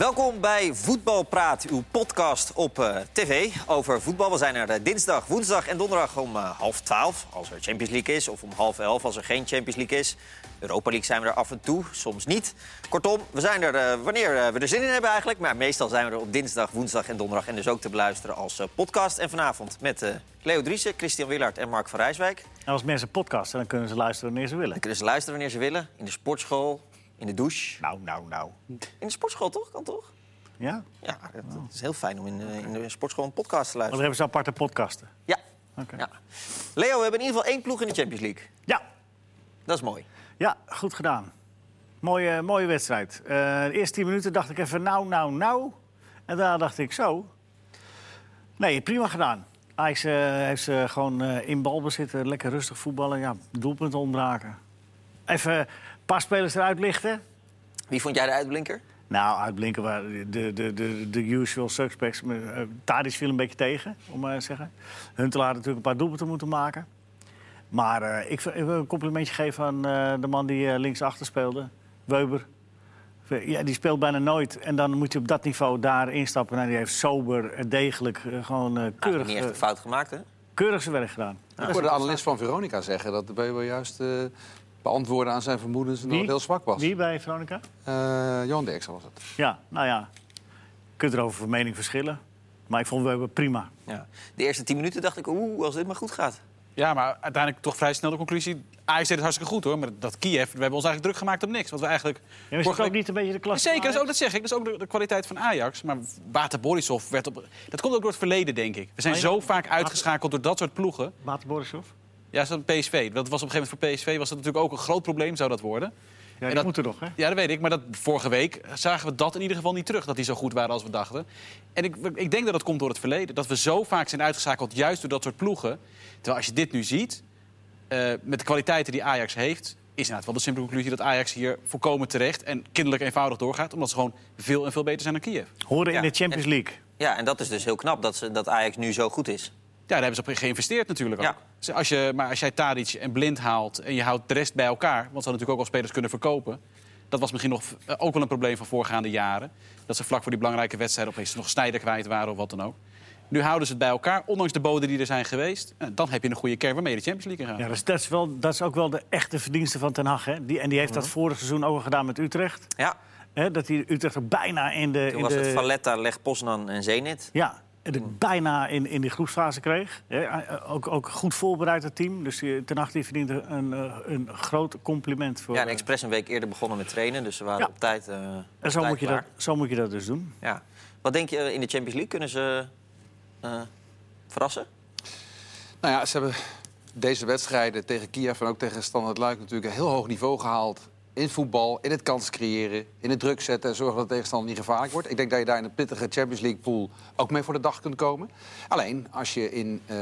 Welkom bij Voetbalpraat, uw podcast op eh, tv over voetbal. We zijn er eh, dinsdag, woensdag en donderdag om eh, half twaalf als er Champions League is. Of om half elf als er geen Champions League is. Europa League zijn we er af en toe, soms niet. Kortom, we zijn er wanneer we er zin in hebben eigenlijk. Maar meestal zijn we er op dinsdag, woensdag en donderdag. En dus ook te beluisteren als podcast. En vanavond met eh, Leo Driessen, Christian Willard en Mark van Rijswijk. En als mensen podcasten, dan kunnen ze luisteren wanneer ze willen. Dan kunnen ze luisteren wanneer ze willen. In de sportschool, in de douche. Nou, nou, nou. In de sportschool toch? Kan toch? Ja? Ja, dat, dat is heel fijn om in, de- in de sportschool een podcast te Want dan luisteren. hebben ze aparte podcasten. Ja. Oké. ja. Leo, we hebben in ieder geval één ploeg in de Champions League. Ja. Dat is mooi. Ja, goed gedaan. Mooie, mooie wedstrijd. Eh, de eerste tien minuten dacht ik even nou, nou, nou. En daarna dacht ik zo. Nee, prima gedaan. Ajax eh, heeft ze gewoon eh, in balbezit, eh, lekker rustig voetballen. Ja, doelpunten ontbraken. Even een paar spelers eruit lichten. Wie vond jij de uitblinker? Nou, uitblinken waren de, de, de, de usual suspects. Uh, Tadic viel een beetje tegen, om maar te zeggen. Huntelaar had natuurlijk een paar doelpunten moeten maken. Maar eh, ik, wil- ik wil een complimentje geven aan eh, de man die eh, linksachter speelde. Weber. Ja, die speelt bijna nooit. En dan moet je op dat niveau daar instappen. Nou, die heeft sober, eh, degelijk, eh, gewoon eh, Nou, keurig, niet echt een eh, fout gemaakt, hè? keurig zijn werk gedaan. Ik hoorde de analist van Veronica zeggen dat de Weber juist eh, beantwoorden aan zijn vermoedens en dat het heel zwak was. Wie bij Veronica? Eh, Johan Derksen was het. Ja, nou ja. Je kunt erover van mening verschillen. Maar ik vond Weber prima. Ja. De eerste tien minuten dacht ik, oeh, als dit maar goed gaat. Ja, maar uiteindelijk toch vrij snel de conclusie. Ajax deed het hartstikke goed hoor. Maar dat Kiev, we hebben ons eigenlijk druk gemaakt op niks. Want we eigenlijk. Ja, maar is ook niet een beetje de klasse Zeker, van dat, is ook, dat zeg ik. Dat is ook de, de kwaliteit van Ajax. Maar Water Borisov werd op. Dat komt ook door het verleden, denk ik. We zijn ja. zo vaak uitgeschakeld door dat soort ploegen. Water Borisov? Ja, zo'n PSV. Dat was op een gegeven moment voor PSV was dat natuurlijk ook een groot probleem, zou dat worden. Ja, dat dat- moet er nog, hè? Ja, dat weet ik. Maar dat, vorige week zagen we dat in ieder geval niet terug. Dat die zo goed waren als we dachten. En ik, ik denk dat dat komt door het verleden. Dat we zo vaak zijn uitgeschakeld juist door dat soort ploegen. Terwijl als je dit nu ziet, eh, met de kwaliteiten die Ajax heeft... is inderdaad wel de simpele conclusie dat Ajax hier volkomen terecht... en kinderlijk eenvoudig doorgaat. Omdat ze gewoon veel en veel beter zijn dan Kiev. Horen Ja, in de Champions League. Ja, en dat is dus heel knap dat, ze, dat Ajax nu zo goed is. Ja, daar hebben ze op geïnvesteerd natuurlijk ook. Ja. Dus Als je, maar als jij Tadic en Blind haalt en je houdt de rest bij elkaar... want ze hadden natuurlijk ook al spelers kunnen verkopen... dat was misschien nog, eh, ook wel een probleem van voorgaande jaren. Dat ze vlak voor die belangrijke wedstrijden opeens nog Snijder kwijt waren of wat dan ook. Nu houden ze het bij elkaar, ondanks de boden die er zijn geweest. En dan heb je een goede kern waarmee je de Champions League in gaat. Ja, dus dat, is wel, dat is ook wel de echte verdienste van Ten Hag. Hè? Die, en die heeft dat vorig seizoen ook al gedaan met Utrecht. Ja, Hè? Dat hij Utrecht ook bijna in de... toen in was de, het Valletta, Leg Poznan en Zenit. Ja, en het bijna in, in die groepsfase kreeg. Hè? Eh, Ook, ook goed voorbereid het team. Dus die, Ten die verdient een, eh, een groot compliment. Voor, Ja, en eh, Expres een week eerder begonnen met trainen. Dus ze waren Ja. op tijd eh, en op zo tijd moet, je dat, zo moet je dat dus doen. Ja. Wat denk je in de Champions League? Kunnen ze eh, verrassen? Nou ja, ze hebben deze wedstrijden tegen Kiev en ook tegen Standard Luik natuurlijk een heel hoog niveau gehaald. In voetbal, in het kansen creëren, in het druk zetten en zorgen dat de tegenstander niet gevaarlijk wordt. Ik denk dat je daar in een pittige Champions League pool ook mee voor de dag kunt komen. Alleen, als je in eh,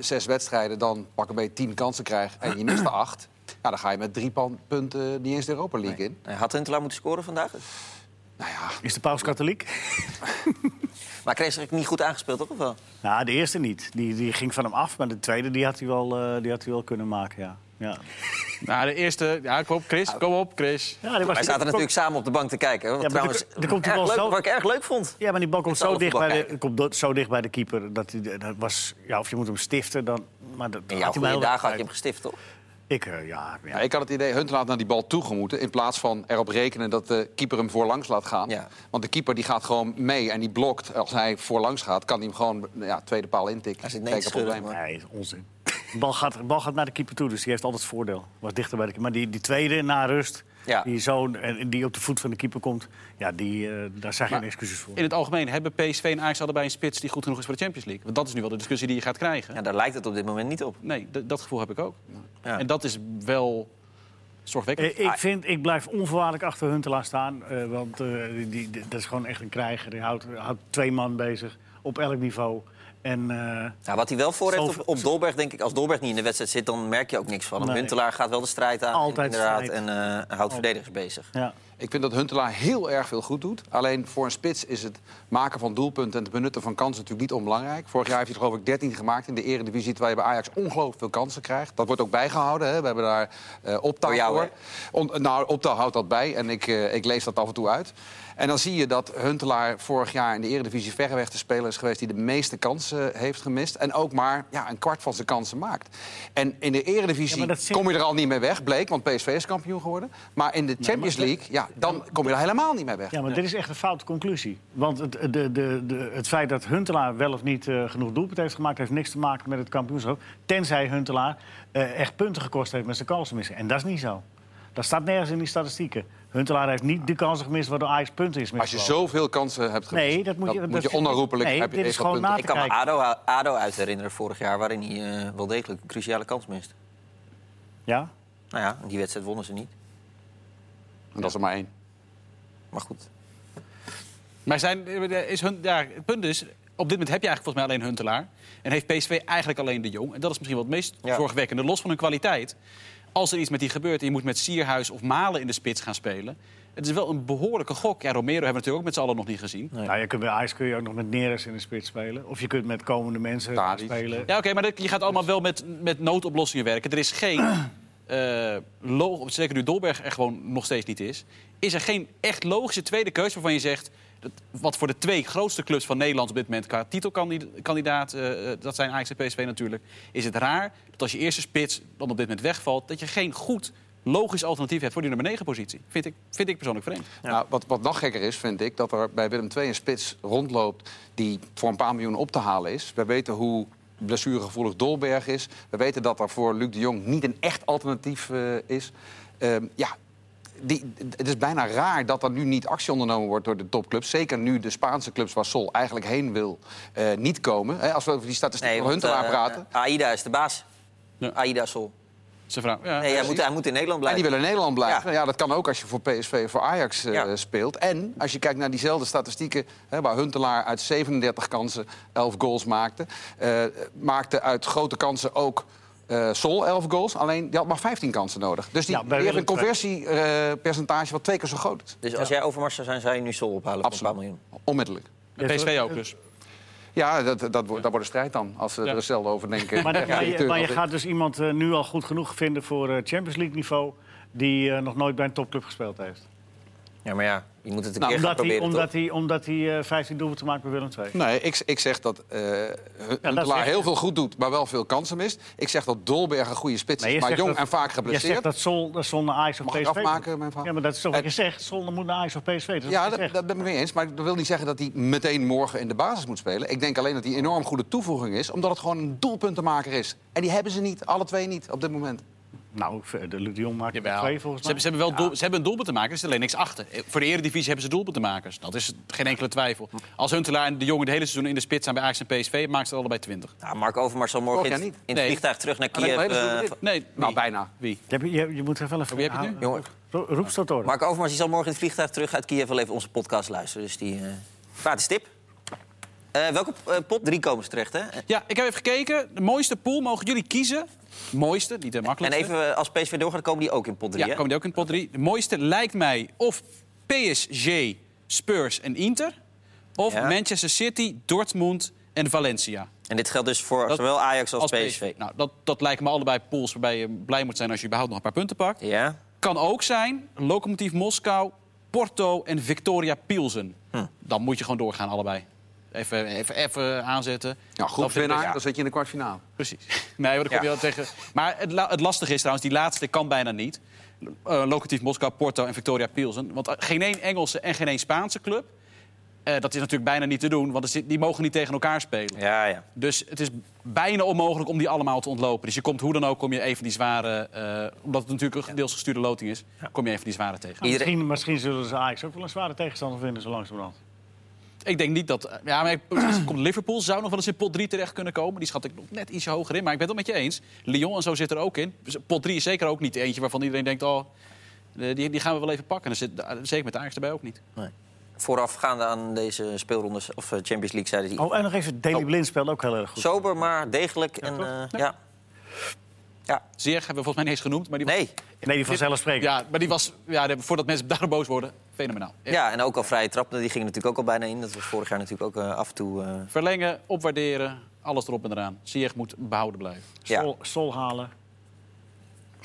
zes wedstrijden dan pak een beetje tien kansen krijgt en je mist er acht... Ja, dan ga je met drie pan- punten niet eens de Europa League in. Nee, Had Huntelaar moeten scoren vandaag? Nou ja, Is de paus katholiek? Maar kreeg zich niet goed aangespeeld, toch? Of wel? Nou, de eerste niet. Die, die ging van hem af. Maar de tweede die had hij wel, eh, die had hij wel kunnen maken, ja. Ja, Nou, de eerste... Ja, kom op, Chris. Kom op, Chris. ja die was Wij zaten natuurlijk samen op de bank te kijken. Wat Ja, trouwens er- er komt erg wel leuk, zo- wat ik erg leuk vond. Ja, maar die bal komt zo dicht, bij de, komt do- zo dicht bij de keeper. Dat, hij, dat was, ja, of je moet hem stiften, dan... Maar dat, In had jouw hij mij goede dagen had je hem gestift, toch? Ik, eh, ja, ja. Ja, ik had het idee, Hunt laat naar die bal toegemoeten... in plaats van erop rekenen dat de keeper hem voorlangs laat gaan. Ja. Want de keeper die gaat gewoon mee en die blokt. Als hij voorlangs gaat, kan hij hem gewoon ja, tweede paal intikken. Hij zit Geen nee te schudden, probleem. Nee, is onzin. De bal, gaat, de bal gaat naar de keeper toe, dus die heeft altijd het voordeel. Was dichter bij de keeper. Maar die, die tweede, na rust, Ja. die, zo, en die op de voet van de keeper komt... Ja, die, eh, daar zijn geen excuses voor. In het algemeen hebben PSV en Ajax allebei een spits die goed genoeg is voor de Champions League. Want dat is nu wel de discussie die je gaat krijgen. Ja, daar lijkt het op dit moment niet op. Nee, dat gevoel heb ik ook. Ja. En dat is wel zorgwekkend. Eh, ik, vind, ik blijf onvoorwaardelijk achter Huntelaar staan. eh, want eh, die, die- dat is gewoon echt een krijger. Die houdt, houdt twee man bezig op elk niveau. En eh, Nou, wat hij wel voor heeft op, op Dolberg, denk ik, als Dolberg niet in de wedstrijd zit, dan merk je ook niks van. Nee. Huntelaar gaat wel de strijd aan, Altijd inderdaad, strijd. en eh, houdt verdedigers bezig. ja. Ik vind dat Huntelaar heel erg veel goed doet. Alleen voor een spits is het maken van doelpunten en het benutten van kansen natuurlijk niet onbelangrijk. Vorig jaar heeft hij geloof ik 13 gemaakt in de eredivisie... terwijl je bij Ajax ongelooflijk veel kansen krijgt. Dat wordt ook bijgehouden. Hè. We hebben daar uh, optaal Door jou, voor. On- nou, optaal houdt dat bij en ik, eh, ik lees dat af en toe uit. En dan zie je dat Huntelaar vorig jaar in de Eredivisie verreweg de speler is geweest die de meeste kansen heeft gemist. En ook maar ja, een kwart van zijn kansen maakt. En in de Eredivisie Ja, kom je er al niet mee weg, bleek, want PSV is kampioen geworden. Maar in de Champions League, ja, dan kom je er helemaal niet mee weg. Ja, maar dit is echt een foute conclusie. Want het, de, de, de, het feit dat Huntelaar wel of niet eh, genoeg doelpunten heeft gemaakt... heeft niks te maken met het kampioenschap. Tenzij Huntelaar eh, echt punten gekost heeft met zijn kansen missen. En dat is niet zo. Dat staat nergens in die statistieken. Huntelaar heeft niet de kansen gemist waardoor Ajax punten is Als je zoveel kansen hebt gemist, Nee, dat moet je- dat moet je onherroepelijk... nee, heb je dit is gewoon na Ik kan me. ADO, ADO uit herinneren vorig jaar... waarin hij eh, wel degelijk een cruciale kans mist. Ja? Nou ja, die wedstrijd wonnen ze niet. En dat is er maar één. Maar goed. Maar zijn, is hun, ja, het punt is, op dit moment heb je eigenlijk volgens mij alleen Huntelaar. En heeft PSV eigenlijk alleen de Jong. En dat is misschien wat het meest Ja. zorgwekkende. Los van hun kwaliteit. Als er iets met die gebeurt en je moet met Sierhuis of Malen in de spits gaan spelen... Het is wel een behoorlijke gok. Ja, Romero hebben we natuurlijk ook met z'n allen nog niet gezien. Nee. Nou, je kunt bij Ajax kun je ook nog met Neres in de spits spelen. Of je kunt met komende mensen spelen. Ja, oké, maar dat- je gaat allemaal wel met, met noodoplossingen werken. Er is geen, lo- zeker nu Dolberg er gewoon nog steeds niet is... is er geen echt logische tweede keuze waarvan je zegt... Wat voor de twee grootste clubs van Nederland op dit moment qua titelkandidaat... eh, eh, dat zijn Ajax en PSV natuurlijk... is het raar dat als je eerste spits dan op dit moment wegvalt... dat je geen goed logisch alternatief hebt voor die nummer 9 positie. Vind ik, vind ik persoonlijk vreemd. Nou, wat, wat nog gekker is, vind ik, dat er bij Willem II een spits rondloopt... die voor een paar miljoen op te halen is. We weten hoe blessuregevoelig Dolberg is. We weten dat er voor Luc de Jong niet een echt alternatief eh, is. Ehm, ja, die, het is bijna raar dat er nu niet actie ondernomen wordt door de topclubs. Zeker nu de Spaanse clubs waar Sol eigenlijk heen wil, eh, niet komen. Hè, als we over die statistieken van Huntelaar eh, praten. Aida is de baas. Ja. Aida Sol. Zijn vrouw. Ja, Nee, hij moet, hij moet in Nederland En blijven. die willen in Nederland blijven. Ja. Ja. dat kan ook als je voor PSV of voor Ajax eh, Ja. speelt. En als je kijkt naar diezelfde statistieken... Hè, waar Huntelaar uit 37 kansen 11 goals maakte... eh, maakte uit grote kansen ook eh, Sol 11 goals. Alleen die had maar 15 kansen nodig. Dus die, Ja, die heeft een conversiepercentage wat twee keer zo groot is. Dus als jij Overmars zou zijn, zou je nu Sol ophalen voor een paar Absoluut. miljoen. Onmiddellijk. PSV ook dus. Ja, dat, dat, wordt, dat wordt een strijd dan. Als ze Ja. er hetzelfde over denken. Maar, Ja, maar, je, maar je gaat dus iemand eh, nu al goed genoeg vinden voor eh, Champions League niveau... die nog nooit bij een topclub gespeeld heeft. Ja, maar ja, je moet het een Nou, keer gaan Omdat hij, proberen, omdat toch? hij, omdat hij eh, 15 doelpunten maakt bij Willem II. Nee, ik, ik zeg dat eh Huntelaar je. heel veel goed doet, maar wel veel kansen mist. Ik zeg dat Dolberg een goede spits je is, maar jong dat- en vaak Je geblesseerd. zegt dat Sol, dat Sol naar Ajax of Mag PSV afmaken, mijn? Ja, maar dat is toch wat En- je zegt. Sol moet naar Ajax of PSV. Dat is Ja, je dat ben ik mee eens. Maar dat wil niet zeggen dat hij meteen morgen in de basis moet spelen. Ik denk alleen dat hij een enorm goede toevoeging is, omdat het gewoon een doelpuntenmaker is. En die hebben ze niet, alle twee niet op dit moment. Nou, de Luc de Jong maakt er twee volgens Ze mij. hebben, ze, hebben wel doel- ze hebben een doelpunt te maken, er is alleen niks achter. Eh, Voor de Eredivisie hebben ze doelpuntenmakers. Dat is geen enkele twijfel. Als Huntelaar en de jongen de hele seizoen in de spits zijn bij Ajax en PSV... maken ze er allebei 20. Nou, Mark Overmars zal morgen in, het- niet. in het Nee. vliegtuig terug naar Kiev. eh, Nee, Nou, bijna. Wie? Je, je, je moet even wel even... Wie heb je het nu? Jongen, roep Stotor. Mark Overmars die zal morgen in het vliegtuig terug uit Kiev wel even onze podcast luisteren. Dus die... eh gratis tip. Eh, welke eh, pot? Drie komen ze terecht, hè? Ja, ik heb even gekeken. De mooiste pool mogen jullie kiezen. Mooiste, niet de En makkelijkste. even, eh, als PSV doorgaat, komen die ook in pot drie, ja, hè? komen die ook in pot 3. De mooiste lijkt mij of PSG, Spurs en Inter... of Ja. Manchester City, Dortmund en Valencia. En dit geldt dus voor Dat- zowel Ajax als, PSV. Nou, dat, dat lijken me allebei pools waarbij je blij moet zijn... als je überhaupt nog een paar punten pakt. Ja? Kan ook zijn Lokomotief Moskou, Porto en Victoria Pilsen. Hm. Dan moet je gewoon doorgaan, allebei. Even, even, even aanzetten. Ja, groepswinnaar, ik- dan zit je in de kwartfinale. Precies. Nee, maar dan kom je Ja. wel tegen. Maar het, la- het lastige is trouwens, die laatste kan bijna niet. Uh, Moskou, Porto en Victoria Pilsen. Want uh, geen één Engelse en geen één Spaanse club. eh, dat is natuurlijk bijna niet te doen, want zit- die mogen niet tegen elkaar spelen. Ja, ja. Dus het is bijna onmogelijk om die allemaal te ontlopen. Dus je komt hoe dan ook, kom je even die zware... eh, omdat het natuurlijk een deels gestuurde loting is... kom je even die zware tegen. Iedereen- Misschien, misschien zullen ze Ajax ook wel een zware tegenstander vinden, zo langzamerhand. Ik denk niet dat... Ja, maar ik- komt Liverpool zou nog wel eens in pot 3 terecht kunnen komen. Die schat ik nog net ietsje hoger in. Maar ik ben het wel met je eens. Lyon en zo zit er ook in. Dus pot 3 is zeker ook niet eentje waarvan iedereen denkt... Oh, eh, die, die gaan we wel even pakken. En er zit, zeker met Ajax erbij ook niet. Voorafgaande aan deze speelrondes of eh, Champions League zeiden die... Oh, en nog even, Daley Blind speelt ook heel erg goed. Sober, maar degelijk. en, eh, ja. Ja. Ziyech hebben we volgens mij niet eens genoemd. Maar die Nee. Nee, die vanzelfsprekend. Ja, maar die was, ja, voordat mensen daar boos worden, fenomenaal. Echt. Ja, en ook al vrije trappen, die gingen natuurlijk ook al bijna in. Dat was vorig jaar natuurlijk ook eh, af en toe... eh, Verlengen, opwaarderen, alles erop en eraan. Ziyech moet behouden blijven. ja. Sol, sol halen.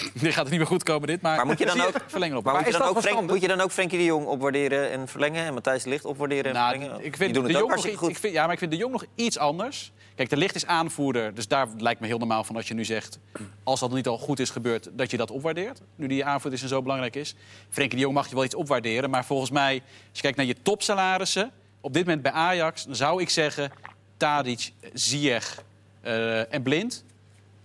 Dit gaat er niet meer goed komen, dit. Maar, Maar moet je dan ook- Verlengen op. Maar, moet, je dan ook Frank, verstandig? moet je dan ook Frenkie de Jong opwaarderen en verlengen? En Matthijs de Ligt opwaarderen en Nou, verlengen? ik vind de het ook Jong nog goed. ik vind, ja, maar ik vind de Jong nog iets anders. Kijk, de Licht is aanvoerder, dus daar lijkt me heel normaal van als je nu zegt... als dat niet al goed is gebeurd, dat je dat opwaardeert. Nu die aanvoerder is en zo belangrijk is. Frenkie de Jong mag je wel iets opwaarderen, maar volgens mij... als je kijkt naar je topsalarissen, op dit moment bij Ajax... dan zou ik zeggen Tadic, Ziyech eh, en Blind.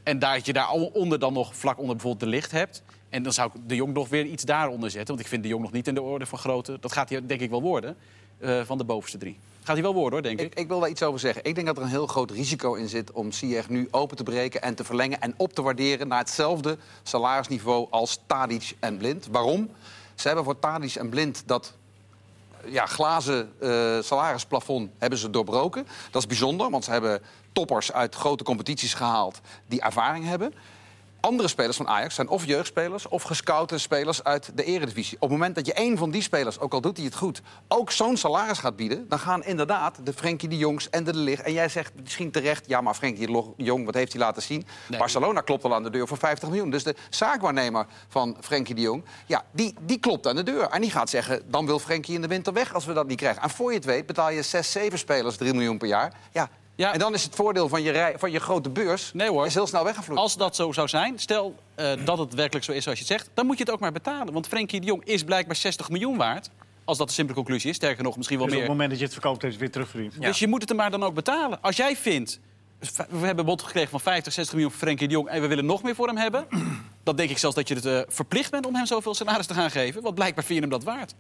En daar dat je daar onder dan nog vlak onder bijvoorbeeld de Licht hebt... En dan zou ik de Jong nog weer iets daaronder zetten. Want ik vind de Jong nog niet in de orde van grote... dat gaat hij denk ik wel worden, eh, van de bovenste drie. Gaat hij wel worden, hoor, denk ik. Ik, ik wil daar iets over zeggen. Ik denk dat er een heel groot risico in zit om Ziyech nu open te breken en te verlengen en op te waarderen naar hetzelfde salarisniveau als Tadic en Blind. Waarom? Ze hebben voor Tadic en Blind dat ja, glazen eh, salarisplafond hebben ze doorbroken. Dat is bijzonder, want ze hebben toppers uit grote competities gehaald die ervaring hebben. Andere spelers van Ajax zijn of jeugdspelers of gescoute spelers uit de eredivisie. Op het moment dat je één van die spelers, ook al doet hij het goed, ook zo'n salaris gaat bieden, dan gaan inderdaad de Frenkie de Jongs en de De Ligt. En jij zegt misschien terecht, ja, maar Frenkie de Jong, wat heeft hij laten zien? Nee. Barcelona klopt al aan de deur voor 50 miljoen. Dus de zaakwaarnemer van Frenkie de Jong, ja, die, die klopt aan de deur. En die gaat zeggen, dan wil Frenkie in de winter weg als we dat niet krijgen. En voor je het weet betaal je 6, 7 spelers 3 miljoen per jaar. Ja. Ja. En dan is het voordeel van je, rij, van je grote beurs Nee, hoor. is heel snel weggevloeid. Als dat zo zou zijn, stel eh, dat het werkelijk zo is zoals je het zegt... dan moet je het ook maar betalen. Want Frenkie de Jong is blijkbaar 60 miljoen waard. Als dat de simpele conclusie is. Sterker nog, misschien wel Dus op meer. het moment dat je het verkoopt, heeft het weer terugverdiend. Ja. Dus je moet het er maar dan ook betalen. Als jij vindt... We hebben een bod gekregen van 50, 60 miljoen voor Frenkie de Jong... en we willen nog meer voor hem hebben... dan denk ik zelfs dat je het eh, verplicht bent om hem zoveel salaris te gaan geven. Want blijkbaar vind je hem dat waard.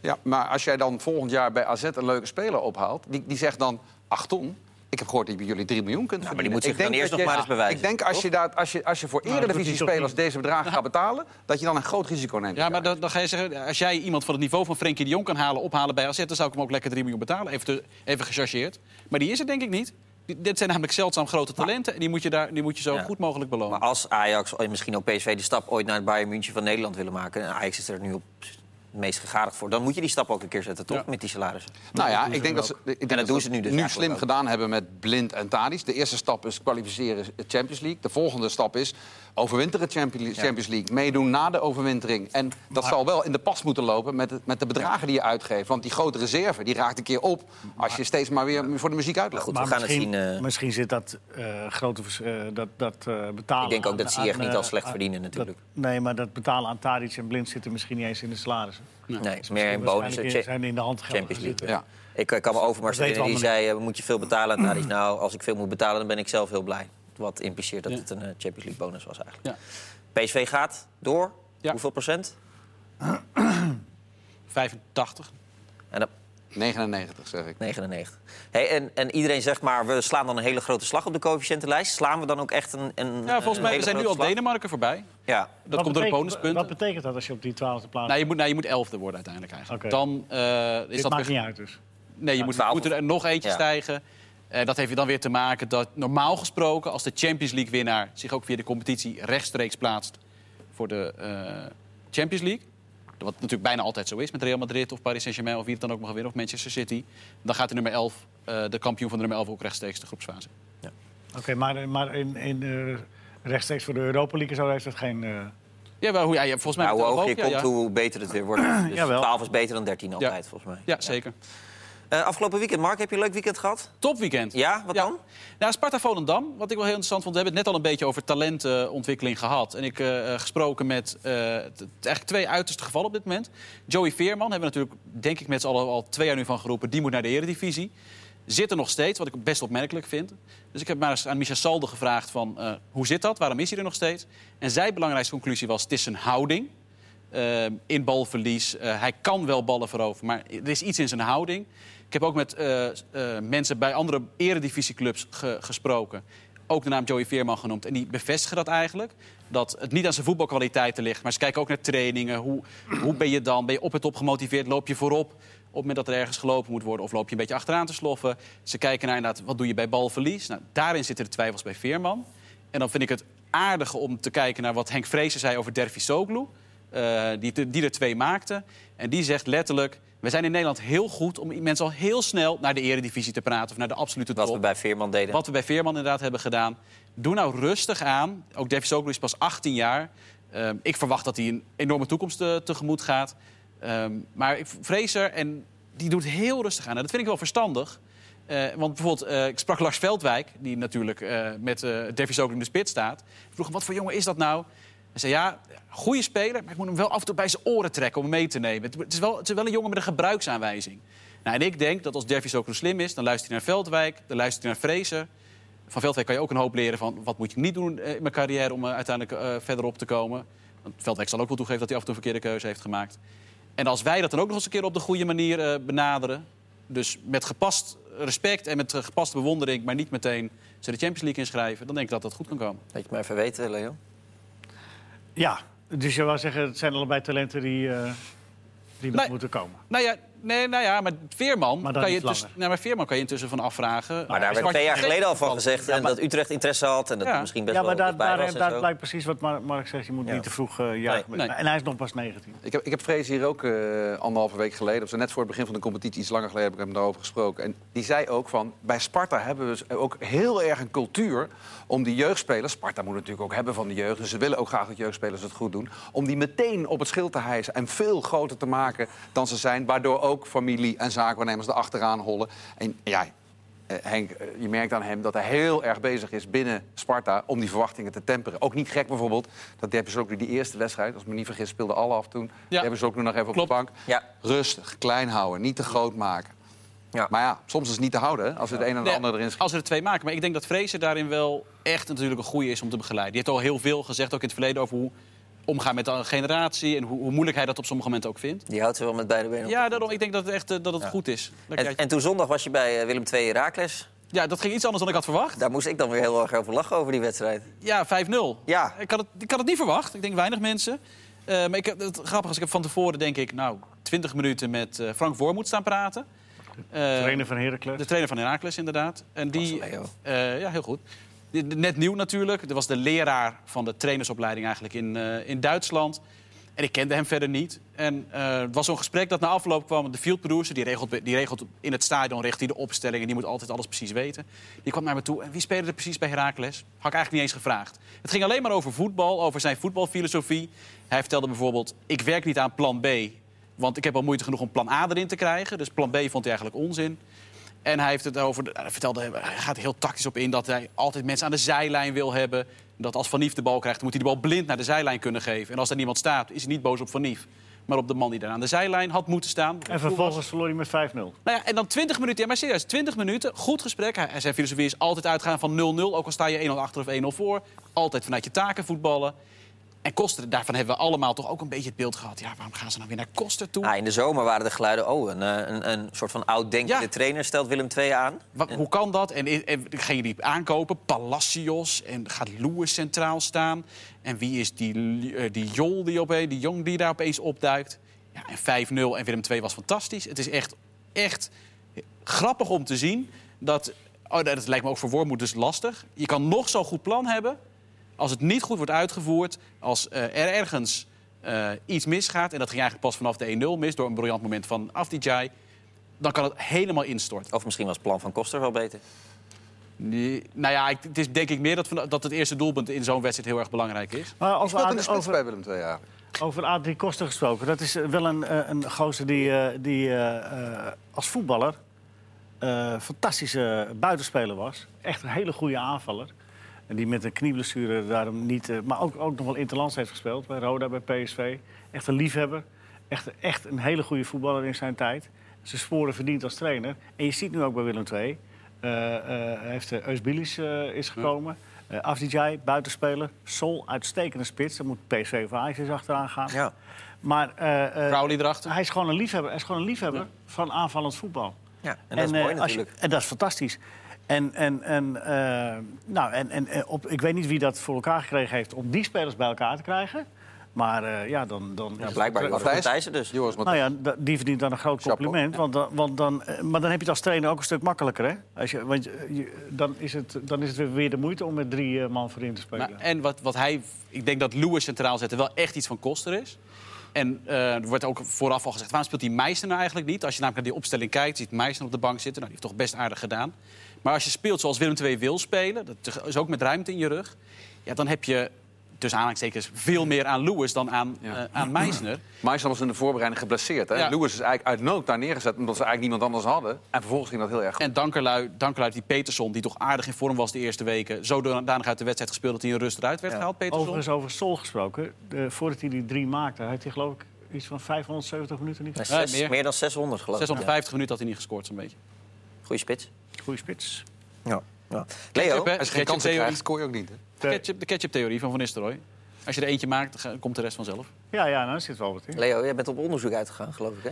Ja, maar als jij dan volgend jaar bij AZ een leuke speler ophaalt... die, die zegt dan, ach Ton, ik heb gehoord dat je bij jullie 3 miljoen kunt maar die verdienen. moet zich dan eerst nog je- maar eens bewijzen, Ik denk als je, daar, als je, als je voor Nou, eredivisie-spelers niet? deze bedragen gaat betalen... dat je dan een groot risico neemt. Ja, maar dan, dan ga je zeggen... als jij iemand van het niveau van Frenkie de Jong kan halen, ophalen bij AZ... dan zou ik hem ook lekker 3 miljoen betalen. Even, te, even gechargeerd. Maar die is er denk ik niet. Die- dit zijn namelijk zeldzaam grote talenten... en die moet je, daar, die moet je zo Ja. goed mogelijk belonen. Maar als Ajax en misschien ook PSV de stap ooit naar het Bayern München van Nederland willen maken... en Ajax is er nu op het meest gegadigd voor... dan moet je die stap ook een keer zetten, toch? Ja. Met die salarissen. Nou ja, ik denk dat ze, ik denk dat dat doen ze nu dus nu slim ook. gedaan hebben met Blind en Tadic. De eerste stap is kwalificeren Champions League. De volgende stap is overwinteren Champions Champions League. Meedoen na de overwintering. En dat zal wel in de pas moeten lopen met, het- met de bedragen die je uitgeeft. Want die grote reserve die raakt een keer op als je steeds maar weer voor de muziek uitloopt. Goed, Maar we gaan het misschien, zien. eh. misschien zit dat eh, grote eh, dat, dat eh, betalen. Ik denk ook aan- dat Ziyech niet al slecht verdienen natuurlijk. dat- nee, maar dat betalen aan Tadic en Blind zit er misschien niet eens in de salarissen. nee, meer in bonussen. zijn in de hand Champions League. Ja. Ik kan me Overmars die zei... moet je veel betalen aan Tadic? Nou, als ik veel moet betalen, dan ben ik zelf heel blij. Wat impliceert dat Ja. het een eh, Champions League bonus was eigenlijk. Ja. PSV gaat door. Ja. Hoeveel procent? 85. En dan 99, zeg ik. 99. Hey, en, en iedereen zegt maar, we slaan dan een hele grote slag op de coëfficiëntenlijst. Slaan we dan ook echt een, een Ja, volgens mij we zijn nu al? Denemarken voorbij. Ja, Dat Wat komt door de betekent- bonuspunten. Wat betekent dat als je op die twaalfde plaats... Nou, je moet, nou, je moet elfde worden uiteindelijk eigenlijk. Oké. Dan eh, is Dit dat maakt weer- niet uit dus. Nee, je moet, er nog eentje Ja. stijgen. Eh, dat heeft dan weer te maken dat normaal gesproken... als de Champions League-winnaar zich ook via de competitie rechtstreeks plaatst... voor de eh, Champions League... wat natuurlijk bijna altijd zo is met Real Madrid of Paris Saint-Germain... of wie het dan ook mag winnen, of Manchester City... dan gaat de nummer 11, eh, de kampioen van de nummer 11 ook rechtstreeks de groepsfase. Oké, maar, maar in, in, rechtstreeks voor de Europa League zo heeft dat geen... eh, Ja, wel, hoe, ja, je- volgens mij... nou, hoe hoger je komt, ja, ja. hoe beter het weer wordt. Dus Jawel. 12 is beter dan 13 altijd, volgens mij. Ja, zeker. Eh, afgelopen weekend, Mark, heb je een leuk weekend gehad? Topweekend. Ja, wat dan? Nou, Sparta Volendam, wat ik wel heel interessant vond. We hebben het net al een beetje over talentontwikkeling gehad. En ik eh, gesproken met eigenlijk twee uiterste gevallen op dit moment. Joey Veerman hebben we natuurlijk, denk ik, met z'n allen al twee jaar nu van geroepen. Die moet naar de eredivisie. Zit er nog steeds, wat ik best opmerkelijk vind. Dus ik heb maar eens aan Micha Salde gevraagd van, hoe zit dat? Waarom is hij er nog steeds? En zijn belangrijkste conclusie was, het is zijn houding. in balverlies. Hij kan wel ballen veroveren, maar er is iets in zijn houding. Ik heb ook met eh, eh, mensen bij andere eredivisieclubs ge- gesproken. Ook de naam Joey Veerman genoemd. En die bevestigen dat eigenlijk. Dat het niet aan zijn voetbalkwaliteiten ligt. Maar ze kijken ook naar trainingen. Hoe, hoe ben je dan? Ben je op en top gemotiveerd? Loop je voorop? Op het moment dat er ergens gelopen moet worden? Of loop je een beetje achteraan te sloffen? Ze kijken naar inderdaad, wat doe je bij balverlies? Nou, daarin zitten de twijfels bij Veerman. En dan vind ik het aardig om te kijken naar wat Henk Vrezen zei over Dervis Soglu. eh, die, die er twee maakte. En die zegt letterlijk... We zijn in Nederland heel goed om mensen al heel snel naar de eredivisie te praten... of naar de absolute top. Wat we bij Veerman deden. Wat we bij Veerman inderdaad hebben gedaan. Doe nou rustig aan. Ook Davis Soglu is pas 18 jaar. Ehm, ik verwacht dat hij een enorme toekomst eh, tegemoet gaat. Ehm, maar ik vrees er, en die doet heel rustig aan. En dat vind ik wel verstandig. Eh, want bijvoorbeeld, eh, ik sprak Lars Veldwijk... die natuurlijk met uh, Davis Soglu in de spits staat. Ik vroeg hem, wat voor jongen is dat nou? Zei, ja, goede speler... maar ik moet hem wel af en toe bij zijn oren trekken om hem mee te nemen. Het is wel, het is wel een jongen met een gebruiksaanwijzing. Nou, en ik denk dat als Davis Soglu slim is... dan luistert hij naar Veldwijk, dan luistert hij naar Fraser... Van Veldwijk kan je ook een hoop leren van wat moet je niet doen eh, in mijn carrière om eh, uiteindelijk eh, verderop te komen. Want Veldwijk zal ook wel toegeven dat hij af en toe een verkeerde keuze heeft gemaakt. En als wij dat dan ook nog eens een keer op de goede manier benaderen, dus met gepast respect en met gepaste bewondering, maar niet meteen ze de Champions League inschrijven, dan denk ik dat dat goed kan komen. Dat je maar even weten, Leo. Ja, dus je wou zeggen, het zijn allebei talenten die, eh, die nog moeten komen. Nou ja, nee, nou ja maar Veerman, Maar dan kan je nou, maar Veerman kan je intussen van afvragen. Maar daar werd twee jaar geleden al van gezegd Ja, maar- dat Utrecht interesse had en dat Ja. misschien best Ja, maar wel daar, daar, daar blijkt precies wat Mar- Mark zegt. Je moet Ja. niet te vroeg eh jagen. Nee. met- Nee. En hij is nog pas 19. Ik heb, ik heb Vrees hier ook eh, anderhalve week geleden, of zo net voor het begin van de competitie, iets langer geleden heb ik hem daarover gesproken. En die zei ook van, bij Sparta hebben we dus ook heel erg een cultuur om die jeugdspelers, Sparta moet natuurlijk ook hebben van de jeugd, dus ze willen ook graag dat jeugdspelers het goed doen, om die meteen op het schild te hijsen en veel groter te maken dan ze zijn, waardoor ook familie en zaakwaarnemers erachteraan hollen. En ja, eh, Henk, eh, je merkt aan hem dat hij heel erg bezig is binnen Sparta om die verwachtingen te temperen. Ook niet gek bijvoorbeeld dat Deppers ook die eerste wedstrijd, als ik me niet vergis, speelde alle af toen. Ja. Deppers ook nog even op de bank. Ja. Rustig, klein houden, niet te groot maken. Ja. Maar ja, soms is het niet te houden hè, als we het een en de Nee, ander erin schiet. Als er twee maken. Maar ik denk dat Vrezen daarin wel echt natuurlijk een goede is om te begeleiden. Die heeft al heel veel gezegd, ook in het verleden, over hoe omgaan met de generatie... en hoe, hoe moeilijk hij dat op sommige momenten ook vindt. Die houdt ze wel met beide benen op. Ja, daarom, ik denk dat het echt eh, dat het goed is. En, je- en toen zondag was je bij eh, Willem II Herakles. ja, dat ging iets anders dan ik had verwacht. Daar moest ik dan weer heel erg over lachen over die wedstrijd. Ja, 5-0. Ja. Ik had, het, ik had het niet verwacht. Ik denk weinig mensen. Eh, maar ik, heb- het grappige is, ik heb van tevoren denk ik... nou, 20 minuten met eh, Frank Voormoed staan praten. Eh, Trainer van Heracles. De trainer van Herakles, inderdaad. En die, Leo. eh, ja, heel goed. Die- Net nieuw natuurlijk. Dat was de leraar van de trainersopleiding eigenlijk in, eh, in Duitsland. En ik kende hem verder niet. En eh, het was zo'n gesprek dat na afloop kwam. De field producer, die regelt, die regelt in het stadion richt hij de opstelling... en die moet altijd alles precies weten. Die kwam naar me toe. En wie speelde er precies bij Herakles? Had ik eigenlijk niet eens gevraagd. Het ging alleen maar over voetbal, over zijn voetbalfilosofie. Hij vertelde bijvoorbeeld... ik werk niet aan plan B... want ik heb al moeite genoeg om plan A erin te krijgen. Dus plan B vond hij eigenlijk onzin. En hij heeft het over, hij vertelde, hij gaat heel tactisch op in dat hij altijd mensen aan de zijlijn wil hebben. Dat als Van Nief de bal krijgt, dan moet hij de bal blind naar de zijlijn kunnen geven. En als er niemand staat, is hij niet boos op Van Nief. Maar op de man die daar aan de zijlijn had moeten staan. En vervolgens verloor hij met 5-0. Nou ja, en dan 20 minuten, ja, maar serieus, 20 minuten, goed gesprek. Hij, zijn filosofie is altijd uitgaan van 0-0, ook al sta je 1-0 achter of 1-0 voor. Altijd vanuit je taken voetballen. En Koster, daarvan hebben we allemaal toch ook een beetje het beeld gehad. Ja, waarom gaan ze nou weer naar Koster toe? Ah, in de zomer waren de geluiden... oh, een, eh, een, een soort van oud-denkende Ja. trainer stelt Willem II aan. Wat, hoe kan dat? En, en ging je die aankopen? Palacios. En gaat Lewis centraal staan? En wie is die, eh, die Jol die, opeens, die jong die daar opeens opduikt? Ja, en 5-0 en Willem II was fantastisch. Het is echt, echt grappig om te zien dat... Oh, dat lijkt me ook voor Wormoed dus lastig. Je kan nog zo'n goed plan hebben. Als het niet goed wordt uitgevoerd, als eh, er ergens eh, iets misgaat... en dat ging eigenlijk pas vanaf de 1-0 mis... door een briljant moment van Afdijay... dan kan het helemaal instorten. Of misschien was het plan van Koster wel beter. Nee, nou ja, ik- het is denk ik meer dat, van- dat het eerste doelpunt in zo'n wedstrijd heel erg belangrijk is. Maar over, speelt in de over, bij Willem II eigenlijk. over Adrie Koster gesproken. Dat is eh, wel een, eh, een gozer die, eh, die als voetballer eh fantastische buitenspeler was. Echt een hele goede aanvaller. En die met een knieblessure daarom niet... eh, maar ook, ook nog wel interlands heeft gespeeld. Bij Roda, bij PSV. Echt een liefhebber. Echt, echt een hele goede voetballer in zijn tijd. Zijn sporen verdiend als trainer. En je ziet nu ook bij Willem II. eh eh, hij heeft uh, Eusbilis eh, is gekomen. Eh Afdijay, buitenspeler. Sol, uitstekende spits. Dan moet PSV of Ajax achteraan gaan. Ja. Maar eh, eh, Crowley erachter. hij is gewoon een liefhebber, hij is gewoon een liefhebber van aanvallend voetbal. Ja, en dat is eh, mooi als je- natuurlijk. en dat is fantastisch. En, en, en, eh, nou, en, en, en op, ik weet niet wie dat voor elkaar gekregen heeft om die spelers bij elkaar te krijgen. Maar eh, ja, dan... dan is Ja, het- blijkbaar Joris Matthijs? Matthijssen dus. Joris, maar Nou ja, die verdient dan een groot compliment. Want dan, want dan, eh, maar dan heb je het als trainer ook een stuk makkelijker, hè? Als je, want je- dan, is het, dan is het weer- weer de moeite om met drie eh, man voorin te spelen. Maar, en wat, wat hij, ik denk dat Lewis centraal zetten wel echt iets van koster is. En eh, er wordt ook vooraf al gezegd, waarom speelt die Meijster nou eigenlijk niet? Als je namelijk naar die opstelling kijkt, ziet Meijster op de bank zitten. Nou, die heeft toch best aardig gedaan. Maar als je speelt zoals Willem II wil spelen, dat is ook met ruimte in je rug... Ja, dan heb je tussen aanhalingstekens veel meer aan Lewis dan aan, Ja. eh, aan Meijsner. Meisner was in de voorbereiding geblesseerd. Hè? Ja. Lewis is eigenlijk uit nood daar neergezet omdat ze eigenlijk niemand anders hadden. En vervolgens ging dat heel erg goed. En dankerlui, dankerlui die Peterson, die toch aardig in vorm was de eerste weken... zodanig uit de wedstrijd gespeeld dat hij in rust eruit werd gehaald, Peterson. Overigens over Sol gesproken. De, voordat hij die drie maakte, heeft hij geloof ik iets van 570 minuten niet Nee, zes- meer. meer. dan 600 geloof ik. 650 minuten had hij niet gescoord, zo'n beetje. Goeie spits. Goeie spits. Ja. Ja. Leo, hè? Als je geen kansen krijgt, scoor je ook niet. Hè? De- Ketchup, de ketchup-theorie van Van Nistelrooy. Als je er eentje maakt, dan komt de rest vanzelf. Ja, ja, nou, zit wel wat in. Leo, jij bent op onderzoek uitgegaan, geloof ik, hè?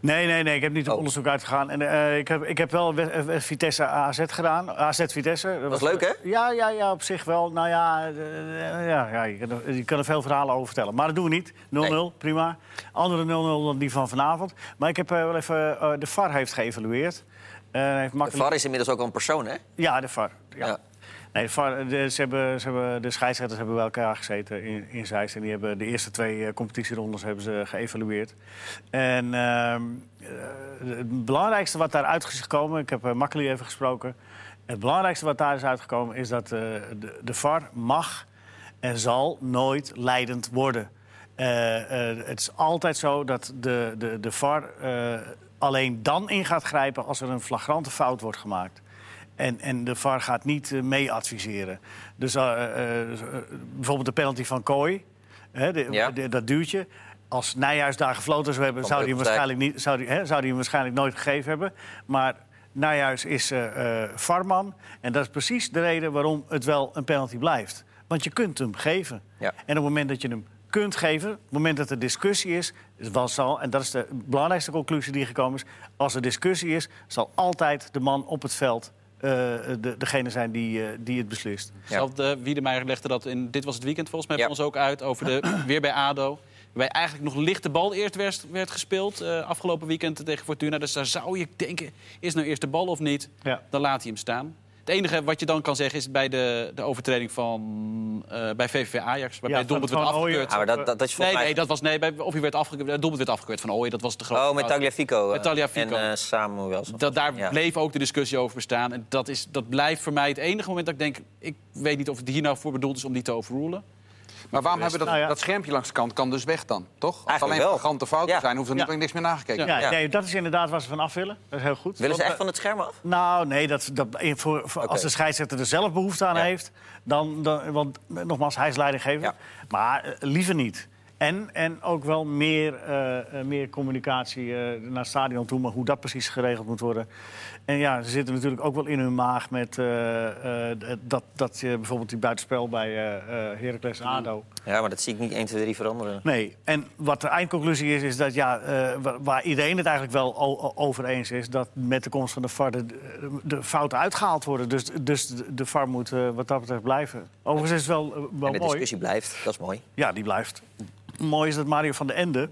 Nee, nee, nee, ik heb niet op Oh. onderzoek uitgegaan. En, eh, ik, heb, ik heb wel we- eh, Vitesse AZ gedaan. AZ Vitesse. Dat Was leuk, hè? Ja, ja, ja, op zich wel. Nou ja, eh, ja, ja je, kan er, je kan er veel verhalen over vertellen. Maar dat doen we niet. 0-0, prima. Andere 0-0 dan die van vanavond. Maar ik heb eh, wel even... eh, de VAR heeft geëvalueerd. Eh, heeft De makkelijk... VAR is inmiddels ook al een persoon, hè? Ja, de VAR. Ja. Ja. Nee, de, VAR, de, ze hebben, ze hebben, de scheidsrechters hebben bij elkaar gezeten in, in Zeist. En die hebben de eerste twee eh, competitierondes hebben ze geëvalueerd. En ehm, eh, het belangrijkste wat daaruit is gekomen... Ik heb Makkeli even gesproken. Het belangrijkste wat daar is uitgekomen is dat de, de VAR mag en zal nooit leidend worden. Het is altijd zo dat de, de, de VAR alleen dan in gaat grijpen als er een flagrante fout wordt gemaakt. En, en de VAR gaat niet eh, mee adviseren. Dus eh, eh, bijvoorbeeld de penalty van Kooi, hè, de- Ja. de- dat duwtje. Als Nijhuis daar gefloten zou hebben, zou hij, hem waarschijnlijk niet, zou, die, hè, zou hij hem waarschijnlijk nooit gegeven hebben. Maar Nijhuis is eh VAR-man. En dat is precies de reden waarom het wel een penalty blijft. Want je kunt hem geven. Ja. En op het moment dat je hem kunt geven, op het moment dat er discussie is, zal, en dat is de belangrijkste conclusie die gekomen is, als er discussie is, zal altijd de man op het veld eh, de, degene zijn die, eh, die het beslist. Zelfde Wiedemeijer legde dat in Dit Was Het Weekend volgens mij Ja. bij ons ook uit... over de weer bij ADO. Waarbij eigenlijk nog licht de bal eerst werd, werd gespeeld eh, afgelopen weekend tegen Fortuna. Dus daar zou je denken, is nou eerst de bal of niet? Ja. Dan laat hij hem staan. Het enige wat je dan kan zeggen is bij de, de overtreding van bij bij VVV Ajax... waarbij Ja, werd afgekeurd. Ah, maar dat, dat, dat is Nee, mij... nee, dat was nee. Bij, of hij werd afgekeurd, doelpunt werd afgekeurd van Ooyen. Dat was de grote. Oh, met. Tagliafico. eh, Met Tagliafico. En eh Samuelson. Dat, daar Ja. bleef ook de discussie over bestaan. En dat, is, dat blijft voor mij het enige moment dat ik denk... ik weet niet of het hier nou voor bedoeld is om die te overrulen. Maar waarom hebben we dat, Nou ja. dat schermpje langs de kant kan dus weg dan, toch? Als Eigenlijk alleen flagrante fouten Ja. zijn, hoeft er Ja. niet niks meer nagekeken. Ja. Ja, Ja. Nee, dat is inderdaad waar ze van af willen. Dat is heel goed. Willen ze echt van het scherm af? eh, Nou, nee, dat, dat, voor, als de scheidsrechter er zelf behoefte aan Ja. heeft... Dan, dan, want eh, nogmaals, hij is leidinggever. Ja. Maar eh, liever niet. En, en ook wel meer, eh, eh, meer communicatie eh, naar het stadion toe... maar hoe dat precies geregeld moet worden. En ja, ze zitten natuurlijk ook wel in hun maag met... eh, eh, dat, dat je bijvoorbeeld die buitenspel bij eh eh Heracles en ADO... Ja, maar dat zie ik niet 1, 2, 3 veranderen. Nee, en wat de eindconclusie is, is dat ja, eh, wa- waar iedereen het eigenlijk wel over eens is, dat met de komst van de VAR de, de fouten uitgehaald worden. Dus, dus de, de VAR moet eh, wat dat betreft blijven. Overigens is het wel, wel En de mooi. discussie blijft, dat is mooi. Ja, die blijft. Mooi is dat Mario van den Ende,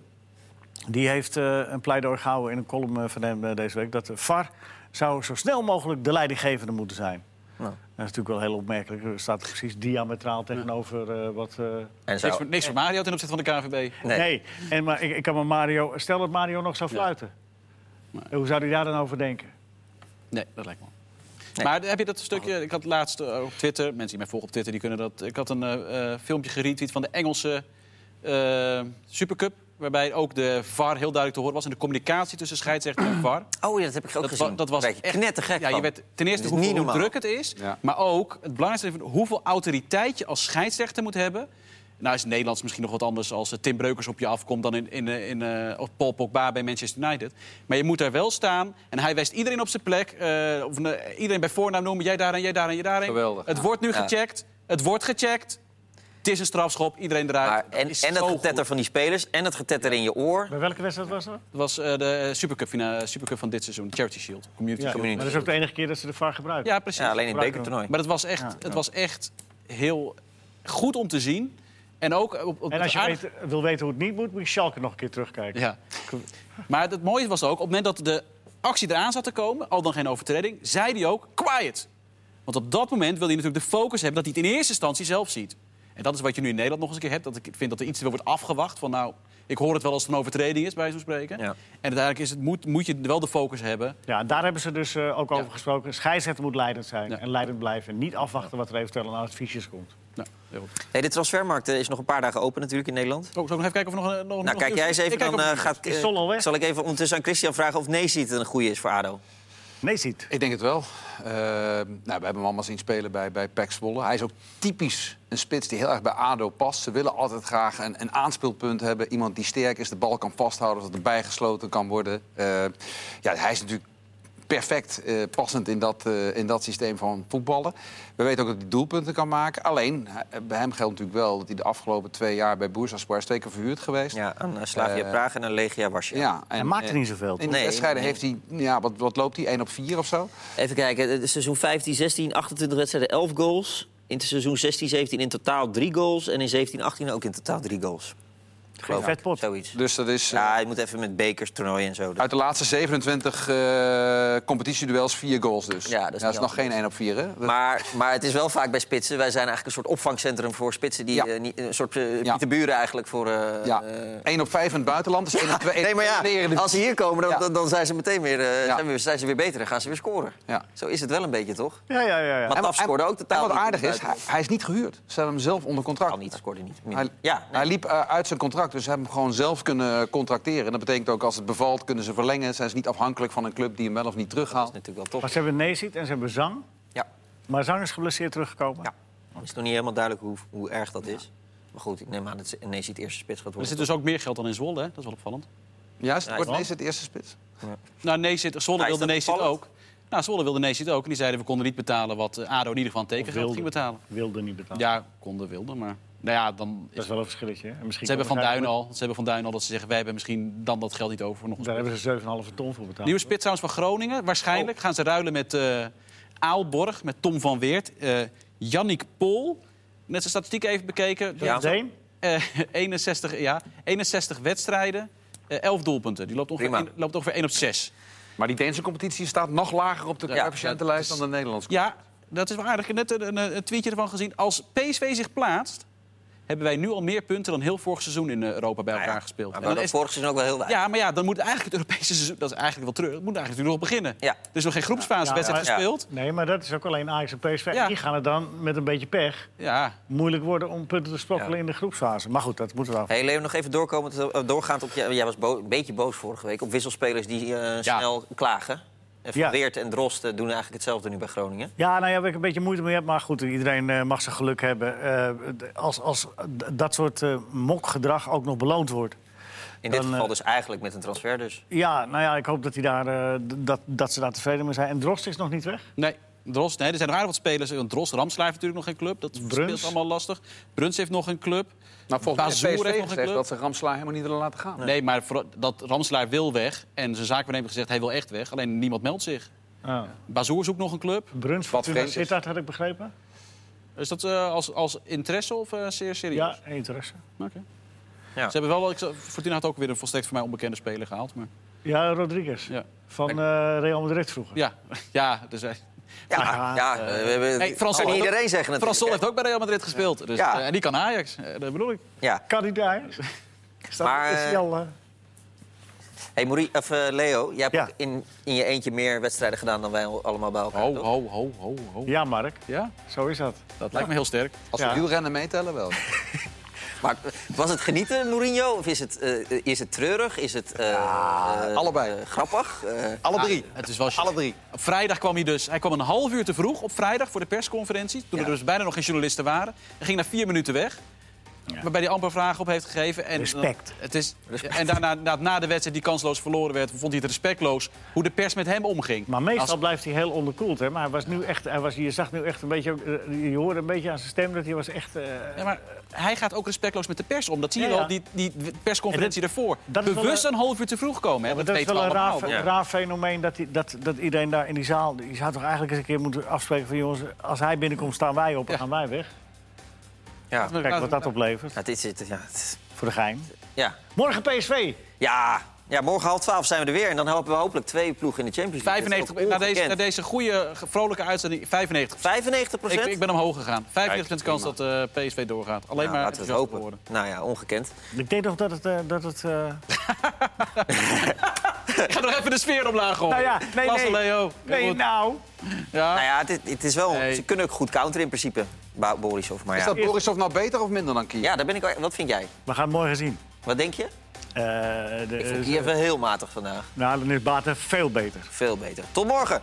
die heeft eh, een pleidooi gehouden in een column van hem deze week, dat de VAR zou zo snel mogelijk de leidinggevende moeten zijn. Nou. Dat is natuurlijk wel heel opmerkelijk. Er staat precies diametraal tegenover eh, wat... eh, En Niks, zou... voor, niks voor Mario ten opzichte van de KVB. Nee. Nee, en, maar ik, ik kan me Mario... Stel dat Mario nog zou fluiten. Hoe zou hij daar dan over denken? Nee, dat lijkt me. wel. Nee. Maar heb je dat stukje? Ik had laatst eh, op Twitter, mensen die mij volgen op Twitter, die kunnen dat. Ik had een eh, eh, filmpje geretweet van de Engelse eh, Supercup. Waarbij ook de VAR heel duidelijk te horen was. En de communicatie tussen scheidsrechter en VAR. Oh ja, dat heb ik ook Dat, gezien. wa- dat was echt knettergek Ja, je werd ten eerste hoe normaal. druk het is. Ja. Maar ook, het belangrijkste, is hoeveel autoriteit je als scheidsrechter moet hebben. Nou is het Nederlands misschien nog wat anders als eh, Tim Breukers op je afkomt... dan in, in, eh, in, of Paul Pogba bij Manchester United. Maar je moet daar wel staan en hij wijst iedereen op zijn plek. eh, of, iedereen bij voornaam noemen, jij daarin, jij daarin, jij daarin. Geweldig. Het wordt nu Ja. gecheckt, het wordt gecheckt. Het is een strafschop, iedereen eruit. Maar, Dat en, en het goed. getetter van die spelers en het getetter in je oor. Bij welke wedstrijd was dat? Dat was eh, de Supercup, fina- Supercup van dit seizoen, Charity Shield. Community Ja, Shield. maar dat is ook de enige keer dat ze de VAR gebruiken. Ja, precies. Ja, alleen in het bekertoernooi. Maar het was echt, Ja, het was echt heel goed om te zien. En ook op, op En als je het aardige- weet- wil weten hoe het niet moet, moet je Schalke nog een keer terugkijken. Ja. Maar het mooie was ook, op het moment dat de actie eraan zat te komen... al dan geen overtreding, zei hij ook, quiet. Want op dat moment wil hij natuurlijk de focus hebben... dat hij het in eerste instantie zelf ziet. En dat is wat je nu in Nederland nog eens een keer hebt. Dat ik vind dat er iets te veel wordt afgewacht. Van nou, ik hoor het wel als het een overtreding is, bij zo'n spreken. Ja. En uiteindelijk is het, moet, moet je wel de focus hebben. Ja, en daar hebben ze dus eh, ook Ja. over gesproken. Scheidsrechter moet leidend zijn Ja. en leidend blijven. En niet afwachten wat er eventueel aan adviesjes komt. Nou, heel goed. Hey, de transfermarkt is nog een paar dagen open natuurlijk in Nederland. Oh, zal ik nog even kijken of er nog, een- nog Nou, nog kijk jij eens is? even, Ik kijk dan of- eh, gaat, Is eh, Sol al weg? zal ik even ondertussen aan Christian vragen of Neesiet een goede is voor ADO. Nee, ziet. Ik denk het wel. Eh, nou, we hebben hem allemaal zien spelen bij, bij Zwolle. Hij is ook typisch een spits die heel erg bij ADO past. Ze willen altijd graag een, een aanspeelpunt hebben. Iemand die sterk is, de bal kan vasthouden... zodat er bijgesloten kan worden. Eh, ja, hij is natuurlijk perfect eh, passend in dat, eh, in dat systeem van voetballen. We weten ook dat hij doelpunten kan maken. Alleen, hij- bij hem geldt natuurlijk wel... dat hij de afgelopen twee jaar bij Bursaspor is twee keer verhuurd geweest. Ja, aan eh, Slavia Eh, Praag en aan Legia Warschau. Ja, en, Hij maakt er eh, niet zoveel. In de Nee, wedstrijden nee. heeft hij, ja, wat, wat loopt hij? 1 op 4 of zo? Even kijken, het seizoen 15, 16, 28 wedstrijden, 11 goals. In het seizoen 16, 17 in totaal 3 goals. En in 17, 18 ook in totaal 3 goals. Geloof vet ik. pot. Zoiets. Dus dat is... Ja, je moet even met bekers, toernooien en zo. Uit de laatste 27 eh competitieduels vier goals dus. Ja, dat is nog geen 1 op 4, hè? Maar, maar het is wel vaak bij spitsen. Wij zijn eigenlijk een soort opvangcentrum voor spitsen. Die, Ja. eh, niet, een soort eh, Ja. Pieter Buren eigenlijk voor... eh, ja, eh, 1 op 5 in het buitenland. Dus 1 op 2 Nee, maar ja, als ze hier komen, dan, Ja. dan, dan zijn ze meteen weer, eh, Ja. zijn, weer, zijn ze weer beter. Dan gaan ze weer scoren. Ja. Zo is het wel een beetje, toch? Ja, ja, ja. ja. Maar Taf scoorde ook totaal En wat aardig is, hij, is niet gehuurd. Ze hebben hem zelf onder contract. Al niet, scoorde niet. Hij, ja, nee. hij liep eh, uit zijn contract, dus ze hebben hem gewoon zelf kunnen contracteren. En dat betekent ook als het bevalt, kunnen ze verlengen. Zijn ze niet afhankelijk van een club die hem wel of niet dat terughaalt. is natuurlijk wel Maar tof. ze hebben Nezit en ze hebben Zang. Ja. Maar Zang is geblesseerd teruggekomen. Ja. Het is nog niet helemaal duidelijk hoe, hoe erg dat is. Maar goed, ik neem aan dat het eerste spits gaat Er worden. zit dus ook meer geld dan in Zwolle, hè? dat is wel opvallend. Ja, is het, Ja, wordt het eerste spits? Nou, nee, zit, Zwolle Ja, is wilde dat nee zit opvallend? ook. Nou, Zwolle wilde nee zit ook. En die zeiden we konden niet betalen wat eh, ADO in ieder geval een tekengeld wilde. ging betalen. Wilde niet betalen. Ja, konden, wilden, maar... Nou ja, dan Dat is wel een verschilletje. En misschien Ze hebben van Duin al. Ze hebben van Duin al dat ze zeggen, wij hebben misschien dan dat geld niet over voor nog een Daar hebben ze 7,5 ton voor betaald. Nieuwe spits trouwens van Groningen. Waarschijnlijk Oh. gaan ze ruilen met eh Aalborg, met Tom van Weert. eh Jannik Pol. Net zijn statistiek even bekeken. Ja. Deen? Eh, 61, ja, 61 wedstrijden, eh 11 doelpunten. Die loopt ongeveer, loopt ongeveer 1 op 6. Maar die Deense competitie staat nog lager op de Ja, coëfficiëntenlijst is- dan de Nederlandse. Ja, dat is wel aardig. Ik heb net een, een, een tweetje ervan gezien. Als PSV zich plaatst, hebben wij nu al meer punten dan heel vorig seizoen in eh, Europa bij elkaar Nou ja, gespeeld. Maar dat is- vorig seizoen ook wel heel weinig. ja, maar ja, dan moet eigenlijk het Europese seizoen, dat is eigenlijk wel terug, het moet eigenlijk nog beginnen. Ja. Er is nog geen groepsfase Ja, wedstrijd ja. gespeeld. Nee, maar dat is ook alleen Ajax en PSV. Ja. Die gaan het dan met een beetje pech Ja, moeilijk worden om punten te sprokkelen Ja. in de groepsfase. Maar goed, dat moeten we af. Hey Leo, nog even doorkomend, eh, doorgaand op... Jij jij was bo- een beetje boos vorige week op wisselspelers die eh, snel klagen. En Van. Weert en Drost eh, doen eigenlijk hetzelfde nu bij Groningen. Ja, nou ja, waar ik een beetje moeite mee heb. Maar goed, iedereen eh, mag zijn geluk hebben. Eh, als als dat soort eh, mokgedrag ook nog beloond wordt. In dit Dan, geval dus eigenlijk met een transfer dus. Ja, nou ja, ik hoop dat, hij daar, eh, dat, dat ze daar tevreden mee zijn. En Drost is nog niet weg. nee. Drost, nee, er zijn nog aardig wat spelers. Want Drost, Ramslaar heeft natuurlijk nog geen club. Dat Bruns. speelt allemaal lastig. Bruns heeft nog een club. Nou, volgens Bazoer mij heeft nog een gezegd club. dat ze Ramslaar helemaal niet willen laten gaan. Nee, maar voor- dat Ramslaar wil weg. En zijn zaakwaarnemer heeft gezegd, hij wil echt weg. Alleen niemand meldt zich. Ah. Bazoer zoekt nog een club. Bruns, Wat Fortuna vreemd is. Sittard, had ik begrepen. Is dat eh, als, als interesse of eh, zeer serieus? Ja, interesse. Oké. Ja. Ze hebben wel, ik Fortuna had ook weer een volstrekt voor mij onbekende speler gehaald. Maar, Ja, Rodriguez. ja. Van eh, Real Madrid vroeger. Ja, ja, dus, Ja, ja, eh, Hey, Frans kan iedereen ook- zeggen Frans Sol natuurlijk. heeft ook bij Real Madrid gespeeld. Dus, Ja. eh, en die kan Ajax. Eh, dat bedoel ik. Ja. Kan hij daar? Staat, Maar, is hij al, Hey, Marie, of, Leo, jij hebt Ja. ook in, in je eentje meer wedstrijden gedaan dan wij al- allemaal bij elkaar. Ho, toch? ho, ho, ho, ho. Ja, Mark. Ja, Zo is dat. dat lijkt me heel sterk. Als we Ja. wielrennen meetellen, wel. Maar was het genieten, Mourinho? Of is het, eh, is het treurig? Is het eh, eh, allebei. grappig? Alle drie. Het is wel Alle drie. Op vrijdag kwam hij dus. Hij kwam een half uur te vroeg op vrijdag voor de persconferentie. Toen Ja. er dus bijna nog geen journalisten waren. Hij ging na vier minuten weg. Waarbij hij amper vragen op heeft gegeven. En, Respect. Het is, en daarna, na, na de wedstrijd die kansloos verloren werd, vond hij het respectloos hoe de pers met hem omging. Maar meestal Als- blijft hij heel onderkoeld. Hè? Maar hij was nu echt, hij was, je zag nu echt een beetje, eh, je hoorde een beetje aan zijn stem dat hij was echt... eh, Ja, maar hij gaat ook respectloos met de pers om. Dat zie je Ja, ja. wel, die, die persconferentie En ervoor. dat Bewust een- een half uur te vroeg komen. Hè? Dat dat is wel we een raar, raar fenomeen dat, hij, dat, dat iedereen daar in die zaal... Je zou toch eigenlijk eens een keer moeten afspreken van... jongens, als hij binnenkomt staan wij op en Ja. gaan wij weg. Ja. Kijk wat dat oplevert. Ja, dit zit, ja, het- Voor de gein. ja. Morgen PSV. Ja. Ja, morgen half twaalf zijn we er weer. En dan helpen we hopelijk twee ploegen in de Champions League. 95, Dat is na, deze, na deze goede, vrolijke uitzending, 95. 95 Ik, ik ben omhoog gegaan. 95% kans dat eh, PSV doorgaat. Alleen Nou, maar laten we het hopen. worden. Nou ja, ongekend. Ik denk nog dat het... eh, dat het eh, Ik ga nog even de sfeer omlaag gooien. Nou ja, nee, Lasse nee. Leo. Nee, Goed. nou. Ja. Nou ja, het, het is wel, Nee. ze kunnen ook goed counteren in principe. Borisov, maar Is ja. dat Borisov nou beter of minder dan Kiev? Ja, daar ben ik. Wat vind jij? We gaan het morgen zien. Wat denk je? Eh, de, Ik vond Kiev heel matig vandaag. nou, dan is Baten veel beter. Veel beter. Tot morgen.